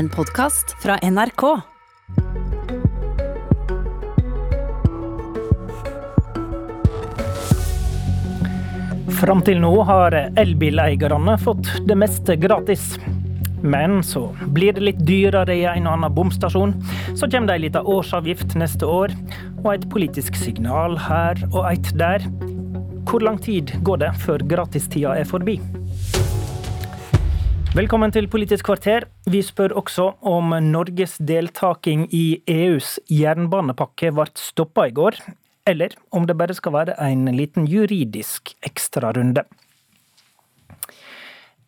En podkast fra NRK. Fram til nå har elbileierne fått det meste gratis. Men så blir det litt dyrere i en og annen bomstasjon. Så kommer det ei lita årsavgift neste år, og et politisk signal her og et der. Hvor lang tid går det før gratistida er forbi? Velkommen til Politisk kvarter. Vi spør også om Norges deltaking i EUs jernbanepakke ble stoppa i går, eller om det bare skal være en liten juridisk ekstrarunde.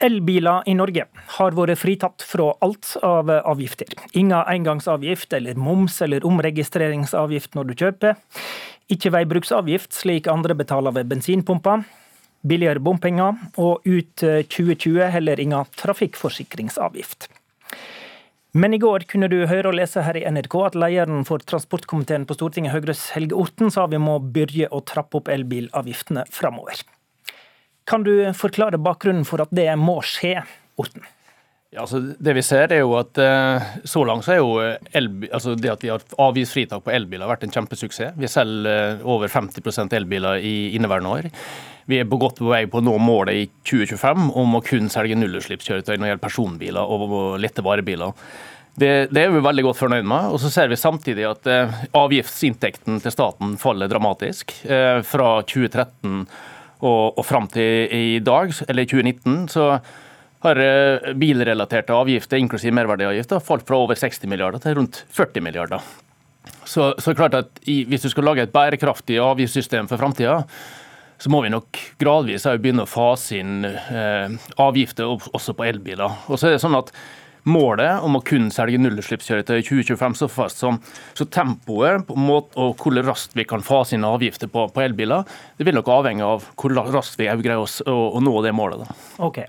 Elbiler i Norge har vært fritatt fra alt av avgifter. Ingen engangsavgift eller moms eller omregistreringsavgift når du kjøper. Ikke veibruksavgift, slik andre betaler ved bensinpumper. Billigere bompenger, og ut 2020 heller ingen trafikkforsikringsavgift. Men i går kunne du høre og lese her i NRK at lederen for transportkomiteen på Stortinget, Høyres Helge Orten, sa vi må begynne å trappe opp elbilavgiftene framover. Kan du forklare bakgrunnen for at det må skje, Orten? Ja, altså det vi ser er jo at Så langt så er jo elbil, altså det at vi har avgiftsfritak på elbiler vært en kjempesuksess. Vi selger over 50% elbiler i inneværende år. Vi er på godt på vei på å nå målet i 2025 om å kun selge nullutslippskjøretøy når det gjelder personbiler og lette varebiler. Det, det, er vi veldig godt fornøyd med. Og så ser vi samtidig at eh, avgiftsinntekten til staten faller dramatisk. Eh, fra 2013 og, og fram til i dag, eller 2019, så har eh, bilrelaterte avgifter, inklusiv merverdiavgifter, falt fra over 60 milliarder til rundt 40 milliarder. Så, så klart at i, Hvis du skal lage et bærekraftig avgiftssystem for framtida, så må vi nok gradvis begynne å fase inn eh, avgifter også på elbiler. Og så er det sånn at Målet om å kun selge nullutslippskjøretøy i 2025 så fast som så tempoet på måte, og hvor raskt vi kan fase inn avgifter på, på, elbiler, det vil nok avhenge av hvor raskt vi greier å, å, å, nå det målet. Da. Ok,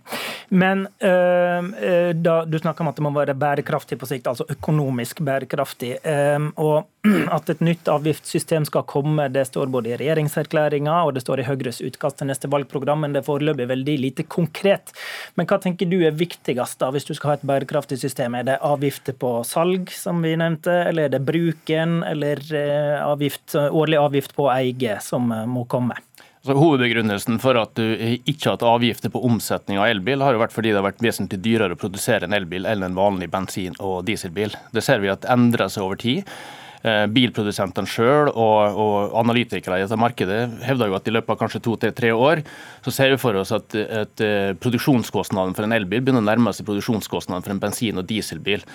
Men øh, da, du snakker om at det må være bærekraftig på sikt, altså økonomisk bærekraftig. Øh, og at et nytt avgiftssystem skal komme, det står både i regjeringserklæringa og det står i Høyres utkast til neste valgprogram, men det er foreløpig veldig lite konkret. Men hva tenker du er viktigst da, hvis du skal ha et bærekraftig system? Er det avgifter på salg, som vi nevnte, eller er det bruken, eller eh, avgift, årlig avgift på eie som eh, må komme? Så Hovedbegrunnelsen for at du ikke har hatt avgifter på omsetning av elbil, har jo vært fordi det har vært vesentlig dyrere å produsere en elbil enn en vanlig bensin- og dieselbil. Det ser vi at endrer seg over tid. Eh, bilprodusentene sjøl og, og, analytikere i dette markedet hevder jo at i løpet av kanskje to til tre år så ser vi for oss at, at eh, produksjonskostnaden for en elbil begynner å nærme seg produksjonskostnaden for en bensin- og dieselbil.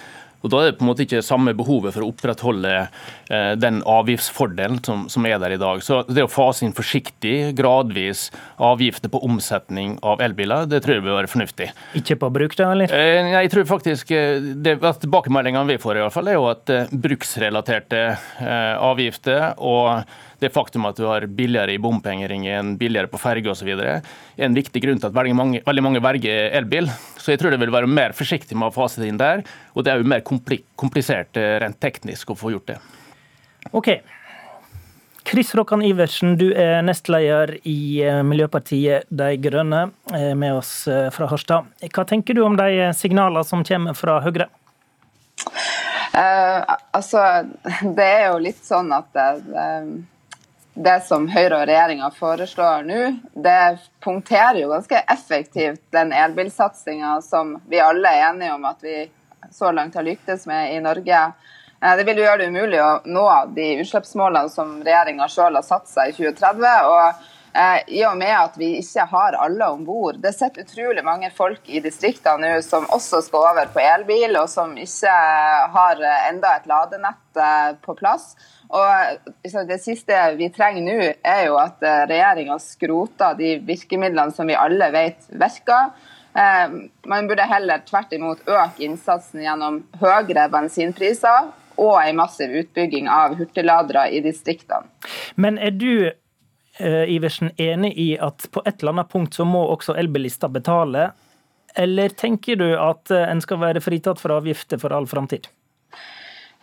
Og Da er det på en måte ikke samme behovet for å opprettholde eh, den avgiftsfordelen som, som, er der i dag. Så Det å fase inn forsiktig, gradvis avgifter på omsetning av elbiler, det tror jeg vil være fornuftig. Ikke på bruk, da, eller? Eh, jeg tror faktisk eh, det, Tilbakemeldingene vi får, i hvert fall, er jo at eh, bruksrelaterte avgifter og det faktum at du har billigere i bompengeringen, billigere på ferge osv., er en viktig grunn til at veldig mange, veldig mange velger elbil. Så jeg tror det vil være mer forsiktig med å fase det inn der. Og det er jo mer komplisert eh, rent teknisk å få gjort det. Ok. Chris Rokkan Iversen, du er nestleder i eh, Miljøpartiet De Grønne, eh, med oss fra Harstad. Hva tenker du om de signalene som kommer fra Høyre? Uh, altså, det er jo litt sånn at det, det som Høyre og regjeringa foreslår nå, det punkterer jo ganske effektivt den elbilsatsinga som vi alle er enige om at vi så langt har lyktes med i Norge. Eh, det vil jo gjøre det umulig å nå de utslippsmålene som regjeringa sjøl har satt seg i 2030. og eh, i og med at vi ikke har alle om bord. Det sitter utrolig mange folk i distriktene nå som også skal over på elbil, og som ikke har enda et ladenett eh, på plass. Og Det siste vi trenger nå, er jo at regjeringa skroter de virkemidlene som vi alle vet virker. Eh, man burde heller tvert imot øke innsatsen gjennom høyere bensinpriser og en massiv utbygging av hurtigladere i distriktene. Men er du eh, Iversen, enig i at på et eller annet punkt så må også elbilister betale? Eller tenker du at en skal være fritatt for avgifter for all framtid?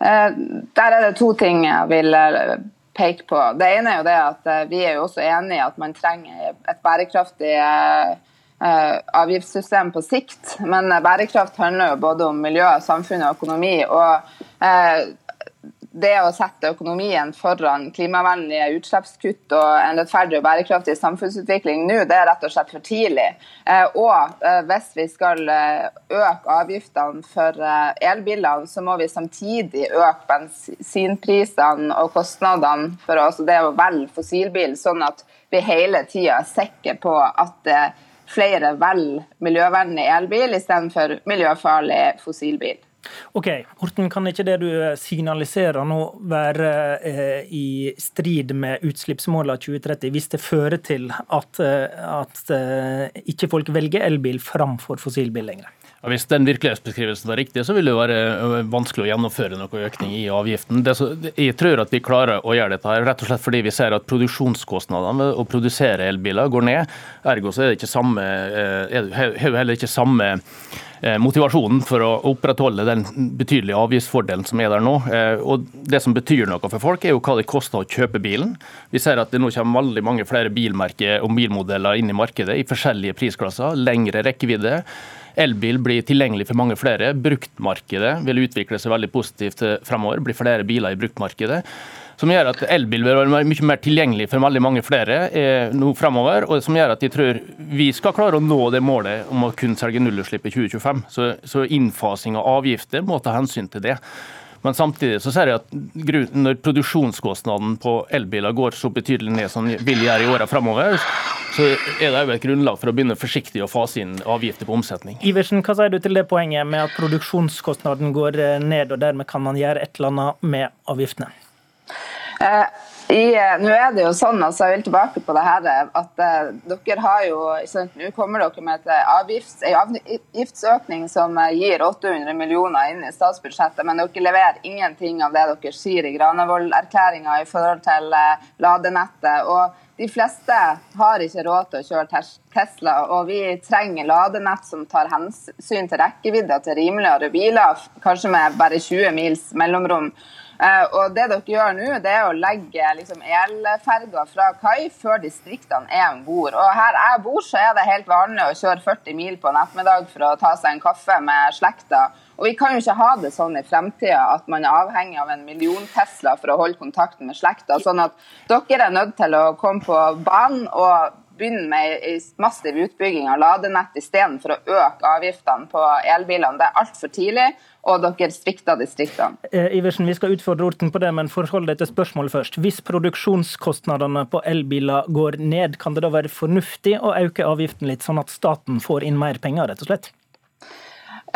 Eh, der er det to ting jeg vil eh, peke på. Det ene er jo det at eh, vi er jo også enig i at man trenger et bærekraftig avgiftssystem på sikt. Men bærekraft handler jo både om miljø, samfunn og økonomi. og det å sette økonomien foran klimavennlige utslippskutt og en rettferdig og bærekraftig samfunnsutvikling nå, det er rett og slett for tidlig. Eh, og eh, hvis vi skal eh, øke avgiftene for elbilene, så må vi samtidig øke bensinprisene og kostnadene for altså det å velge fossilbil, sånn at vi hele tida er sikre på at flere velger miljøvennlig elbil istedenfor miljøfarlig fossilbil. Ok, Horten, kan ikke det du eh, signaliserer nå være eh, i strid med utslippsmålene 2030, hvis det fører til at, eh, at eh, ikke folk velger elbil framfor fossilbil lenger? Ja, hvis den virkelighetsbeskrivelsen var riktig, så vil det være eh, vanskelig å gjennomføre noe økning i avgiften. Så, jeg tror at vi klarer å gjøre dette her, rett og slett fordi vi ser at produksjonskostnadene ved å produsere elbiler går ned. Ergo så er det ikke samme, er det heller ikke samme Eh, motivasjonen for å opprettholde den betydelige avgiftsfordelen som er der nå. Og Det som betyr noe for folk, er jo hva det koster å kjøpe bilen. Vi ser at det nå kommer veldig mange flere bilmerker og bilmodeller inn i markedet i forskjellige prisklasser. Lengre rekkevidde. Elbil blir tilgjengelig for mange flere. Bruktmarkedet vil utvikle seg veldig positivt fremover. blir flere biler i bruktmarkedet som gjør at elbil vil være mye mer tilgjengelig for veldig mange flere eh, nå fremover. Og som gjør at de tror vi skal klare å nå det målet om å kun selge nullutslipp i 2025. Så, så innfasing av avgifter må ta hensyn til det. Men samtidig så ser jeg at når produksjonskostnaden på elbiler går så betydelig ned som den vil gjøre i åra fremover, så er det òg et grunnlag for å begynne forsiktig å fase inn avgifter på omsetning. Iversen, hva sier du til det poenget med at produksjonskostnaden går ned, og dermed kan man gjøre et eller annet med avgiftene? Eh, i, eh, nå er det jo sånn, altså jeg vil tilbake på det her, at uh, dere har jo Nå kommer dere med et avgifts, en avgiftsøkning som gir 800 millioner inn i statsbudsjettet, men dere leverer ingenting av det dere sier i Granavolden-erklæringa i forhold til uh, ladenettet. og de fleste har ikke råd til å kjøre Tesla, og vi trenger ladenett som tar hensyn til rekkevidde til rimeligere biler, kanskje med bare 20 mils mellomrom. Eh, og det dere gjør nå, det er å legge liksom, elferger fra kai før distriktene er om bord. Og her jeg bor, så er det helt vanlig å kjøre 40 mil på en ettermiddag for å ta seg en kaffe med slekta. Og vi kan jo ikke ha det sånn i fremtida at man er avhengig av en million Tesla for å holde kontakten med slekta. Sånn at dere er nødt til å komme på banen og begynne med en massiv utbygging av ladenett istedenfor å øke avgiftene på elbilene. Det er altfor tidlig, og dere svikter distriktene. Eh, Iversen, Vi skal utfordre Orten på det, men forhold deg til spørsmålet først. Hvis produksjonskostnadene på elbiler går ned, kan det da være fornuftig å øke avgiften litt, sånn at staten får inn mer penger, rett og slett?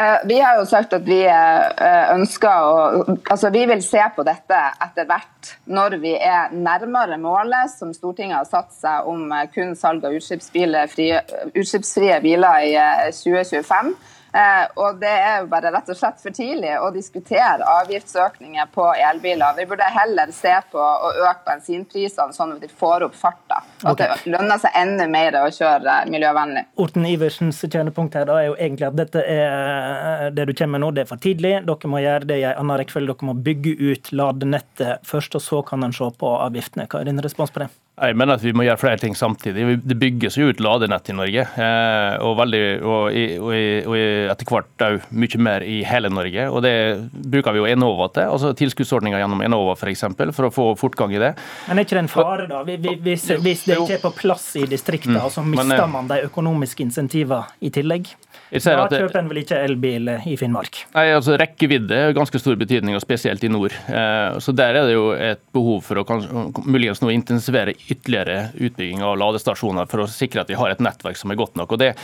Eh, vi har jo sagt at vi eh, ønsker å Altså vi vil se på dette etter hvert når vi er nærmere målet som Stortinget har satt seg om eh, kun salg av utslippsfrie biler i 2025. Eh, og Det er jo bare rett og slett for tidlig å diskutere avgiftsøkninger på elbiler. Vi burde heller se på å øke bensinprisene sånn at vi får opp farta. At okay. det lønner seg enda mer å kjøre miljøvennlig. Orten Iversens kjernepunkt her da er jo egentlig at dette er det du kommer med nå, det er for tidlig. Dere må gjøre det i en annen rekkefølge. Dere må bygge ut ladenettet først, og så kan en se på avgiftene. Hva er din respons på det? Jeg mener at vi må gjøre flere ting samtidig. Det bygges jo ut ladenett i Norge. Eh, og, veldig, og, og, og etter hvert òg mye mer i hele Norge. og Det bruker vi jo Enova til. altså Tilskuddsordninger gjennom Enova f.eks. For, eksempel, for å få fortgang i det. Men er ikke det en fare, da? Hvis, hvis det ikke er på plass i distriktene, mm. så mister eh, man de økonomiske insentivene i tillegg? Da kjøper en vel ikke elbil i Finnmark? Nei, altså Rekkevidde er ganske stor betydning, og spesielt i nord. Eh, så Der er det jo et behov for å muligens nå intensivere ytterligere utbygging av ladestasjoner for å sikre at vi har et nettverk som er godt nok. og det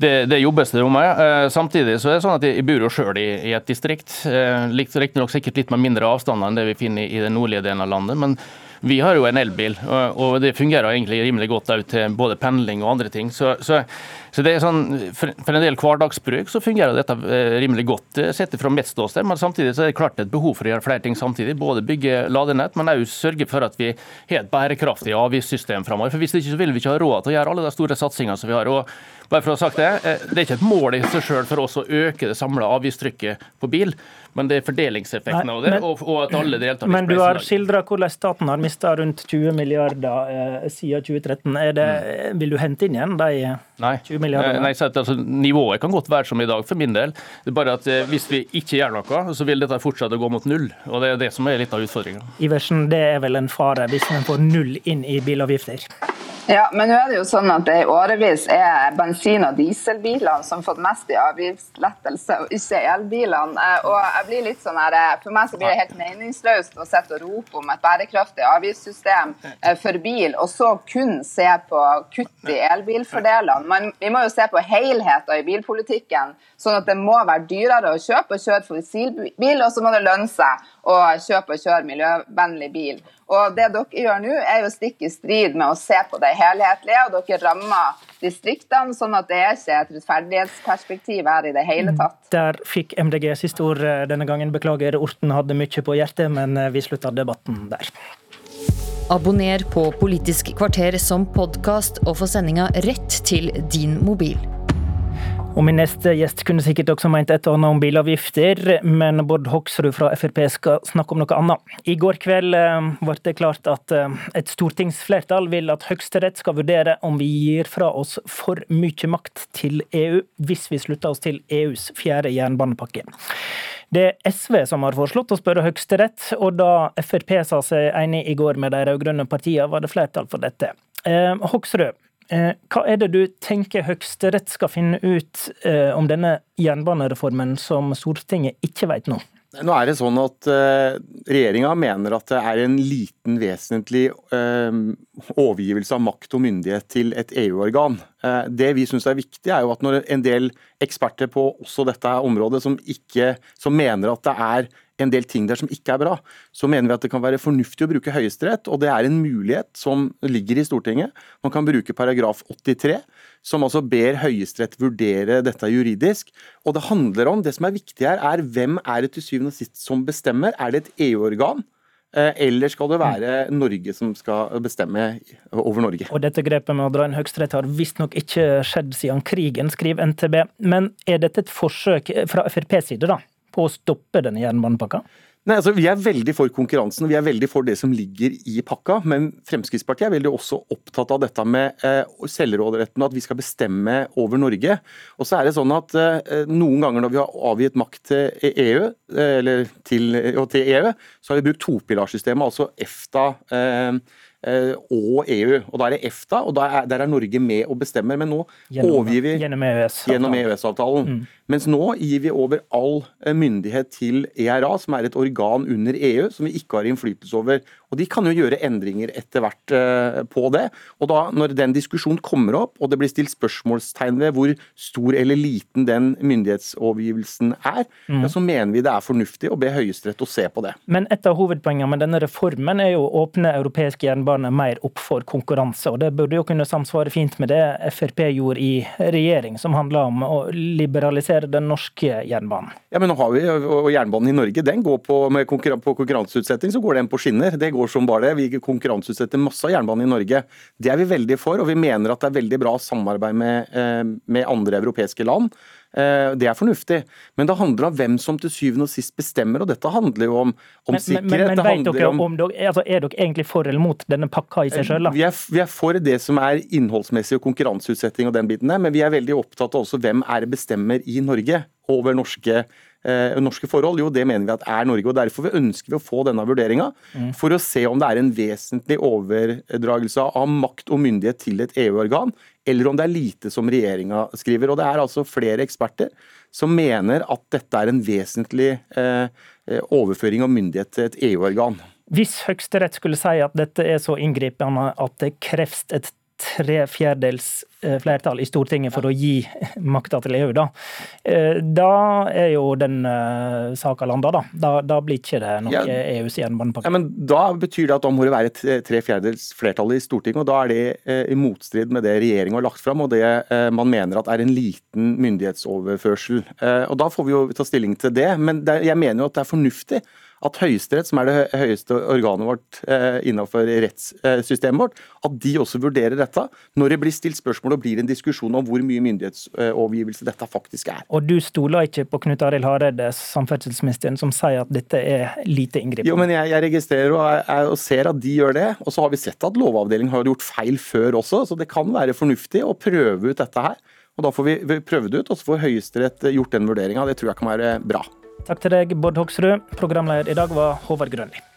det, det, jobbes det med. Eh, samtidig så er det sånn at jeg bor jo sjøl i, i, et distrikt. Eh, Riktignok sikkert litt med mindre avstander enn det vi finner i, i den nordlige delen av landet. men vi har jo en elbil, og det fungerer egentlig rimelig godt til både pendling og andre ting. Så, så, så det er sånn, for, en del hverdagsbruk så fungerer dette eh, rimelig godt eh, sett fra mitt ståsted. Men samtidig så er det klart et behov for å gjøre flere ting samtidig. Både bygge ladenett, men òg sørge for at vi har et bærekraftig avgiftssystem framover. For hvis ikke så vil vi ikke ha råd til å gjøre alle de store satsingene som vi har. og bare for å ha sagt Det eh, det er ikke et mål i seg selv for oss å øke det samla avgiftstrykket på bil, men det er fordelingseffekten av det, og, og, at alle deltar Men du har skildra hvordan staten har mista rundt 20 milliarder eh, siden 2013. Det, mm. Vil du hente inn igjen de 20 milliardene? Nei, altså, Nivået kan godt være som i dag, for min del. Det er bare at eh, Hvis vi ikke gjør noe, så vil dette fortsette å gå mot null. og Det er det som er litt av utfordringa. Iversen, det er vel en fare hvis man får null inn i bilavgifter? Ja, men nå er det jo sånn at det i årevis er bensin- og dieselbilene som har fått mest i avgiftslettelse, og ikke elbilene. Eh, og jeg blir litt sånn her, eh, For meg så blir det helt meningsløst å sitte og rope om et bærekraftig avgiftssystem eh, for bil, og så kun se på kutt i elbilfordelene. Men vi må jo se på helheten i bilpolitikken, sånn at det må være dyrere å kjøpe og kjøre fossilbil, og så må det lønne seg å kjøpe og kjøre miljøvennlig bil. Og Det dere gjør nå, er jo stikk i strid med å se på det helhetlige, og dere rammer distriktene, sånn at det er ikke et rettferdighetsperspektiv her i det hele tatt. Der fikk MDG siste ord eh, denne gangen. Beklager, Orten hadde mye på hjertet, men eh, vi slutta debatten der. Abonner på Politisk kvarter som podkast, og få sendinga rett til din mobil. Og Min neste gjest kunne sikkert også meint et og annet om bilavgifter, men Bård Hoksrud fra Frp skal snakke om noe annet. I går kveld eh, ble det klart at eh, et stortingsflertall vil at Høyesterett skal vurdere om vi gir fra oss for mye makt til EU, hvis vi slutter oss til EUs fjerde jernbanepakke. Det er SV som har foreslått å spørre Høyesterett, og da Frp sa seg enig i går med de rød-grønne partiene, var det flertall for dette. Eh, Hoksrud, hva er det du tenker Høyesterett skal finne ut eh, om denne jernbanereformen som Stortinget ikke vet nå? Nå er det sånn at uh, Regjeringa mener at det er en liten vesentlig overgivelse av makt og myndighet til et EU-organ. Det vi syns er viktig, er jo at når en del eksperter på også dette området som, ikke, som mener at det er en del ting der som ikke er bra, så mener vi at det kan være fornuftig å bruke Høyesterett. Og det er en mulighet som ligger i Stortinget. Man kan bruke paragraf 83, som altså ber Høyesterett vurdere dette juridisk. Og det handler om, det som er viktig her, er hvem er det til syvende og sist som bestemmer? Er det et EU-organ? Eh, eller skal det være Norge som skal bestemme over Norge? Og Dette grepet med å dra inn Høyesterett har visstnok ikke skjedd siden krigen, skriver NTB. Men er dette et forsøk fra FrPs side, da? På å stoppe denne jernbanepakka? Nei, altså Vi er veldig for konkurransen og vi er veldig for det som ligger i pakka. Men Fremskrittspartiet er veldig også opptatt av dette med eh, selvråderetten og at vi skal bestemme over Norge. Og så er det sånn at eh, Noen ganger når vi har avgitt makt til EU, eh, eller til, til, EU, så har vi brukt topilarsystemet, altså EFTA. Eh, og EU. Og Da er det EFTA, og er, der er Norge med og bestemmer. Men nå gjennom, overgir vi gjennom EØS-avtalen. EØS mm. Mens nå gir vi over all eh, myndighet til ERA, som er et organ under EU som vi ikke har innflytelse over. Og De kan jo gjøre endringer etter hvert eh, på det. Og da Når den diskusjonen kommer opp, og det blir stilt spørsmålstegn ved hvor stor eller liten den myndighetsovergivelsen er, mm. ja, så mener vi det er fornuftig å be Høyesterett å se på det. Men et av hovedpoengene med denne reformen er jo å åpne europeisk jernbane mer opp for konkurranse. og Det burde jo kunne samsvare fint med det Frp gjorde i regjering, som handla om å liberalisere den norske jernbanen. Ja, men nå har vi og Jernbanen i Norge den går på, med konkurran på konkurranseutsetting, så går den på skinner. Det går går som bare det. Vi konkurranseutsetter masse av jernbanen i Norge. Det er vi veldig for, og vi mener at det er veldig bra samarbeid med, eh, med andre europeiske land. Eh, det er fornuftig, men det handler om hvem som til syvende og sist bestemmer. og Dette handler jo om, om men, sikkerhet. Men, men vet dere om, om altså, Er dere egentlig for eller mot denne pakka i seg selv? Vi er, vi er for det som er innholdsmessig og konkurranseutsetting og den biten der, men vi er veldig opptatt av også hvem er bestemmer i Norge over norske eh, norske forhold? Jo, det mener vi at er Norge. og Derfor ønsker vi å få denne vurderinga, mm. for å se om det er en vesentlig overdragelse av makt og myndighet til et EU-organ, eller om det er lite som regjeringa skriver. Og Det er altså flere eksperter som mener at dette er en vesentlig eh, eh overføring av myndighet til et EU-organ. Hvis Høyesterett skulle si at dette er så inngripende at det kreves et tre fjerdedels eh, flertall i Stortinget for å gi makta til EU, da. Eh, da er jo den uh, saka landa, da. da. da. blir ikke det noe ja, EUs jernbanepakke. Ja, men da betyr det at da må det være tre fjerdedels flertall i Stortinget, og da er det i motstrid med det regjeringa har lagt fram, og det man mener at er en liten myndighetsoverførsel. og Da får vi jo ta stilling til det, men jeg mener jo at det er fornuftig at Høyesterett, som er det høyeste organet vårt eh, innenfor rettssystemet vårt, at de også vurderer dette når det blir stilt spørsmål og blir en diskusjon om hvor mye myndighetsovergivelse dette faktisk er. Og du stoler ikke på Knut Arild Hareide, samferdselsministeren, som sier at dette er lite inngripende? Jo, men jeg, jeg registrerer og, jeg, og, ser at de gjør det. Og så har vi sett at Lovavdelingen har gjort feil før også, så det kan være fornuftig å prøve ut dette her. Og Da får vi prøve det ut, og så får Høyesterett gjort den vurderinga. Det tror jeg kan være bra. Takk til deg, Bård Hoksrud. Programleder i dag var Håvard Grønli.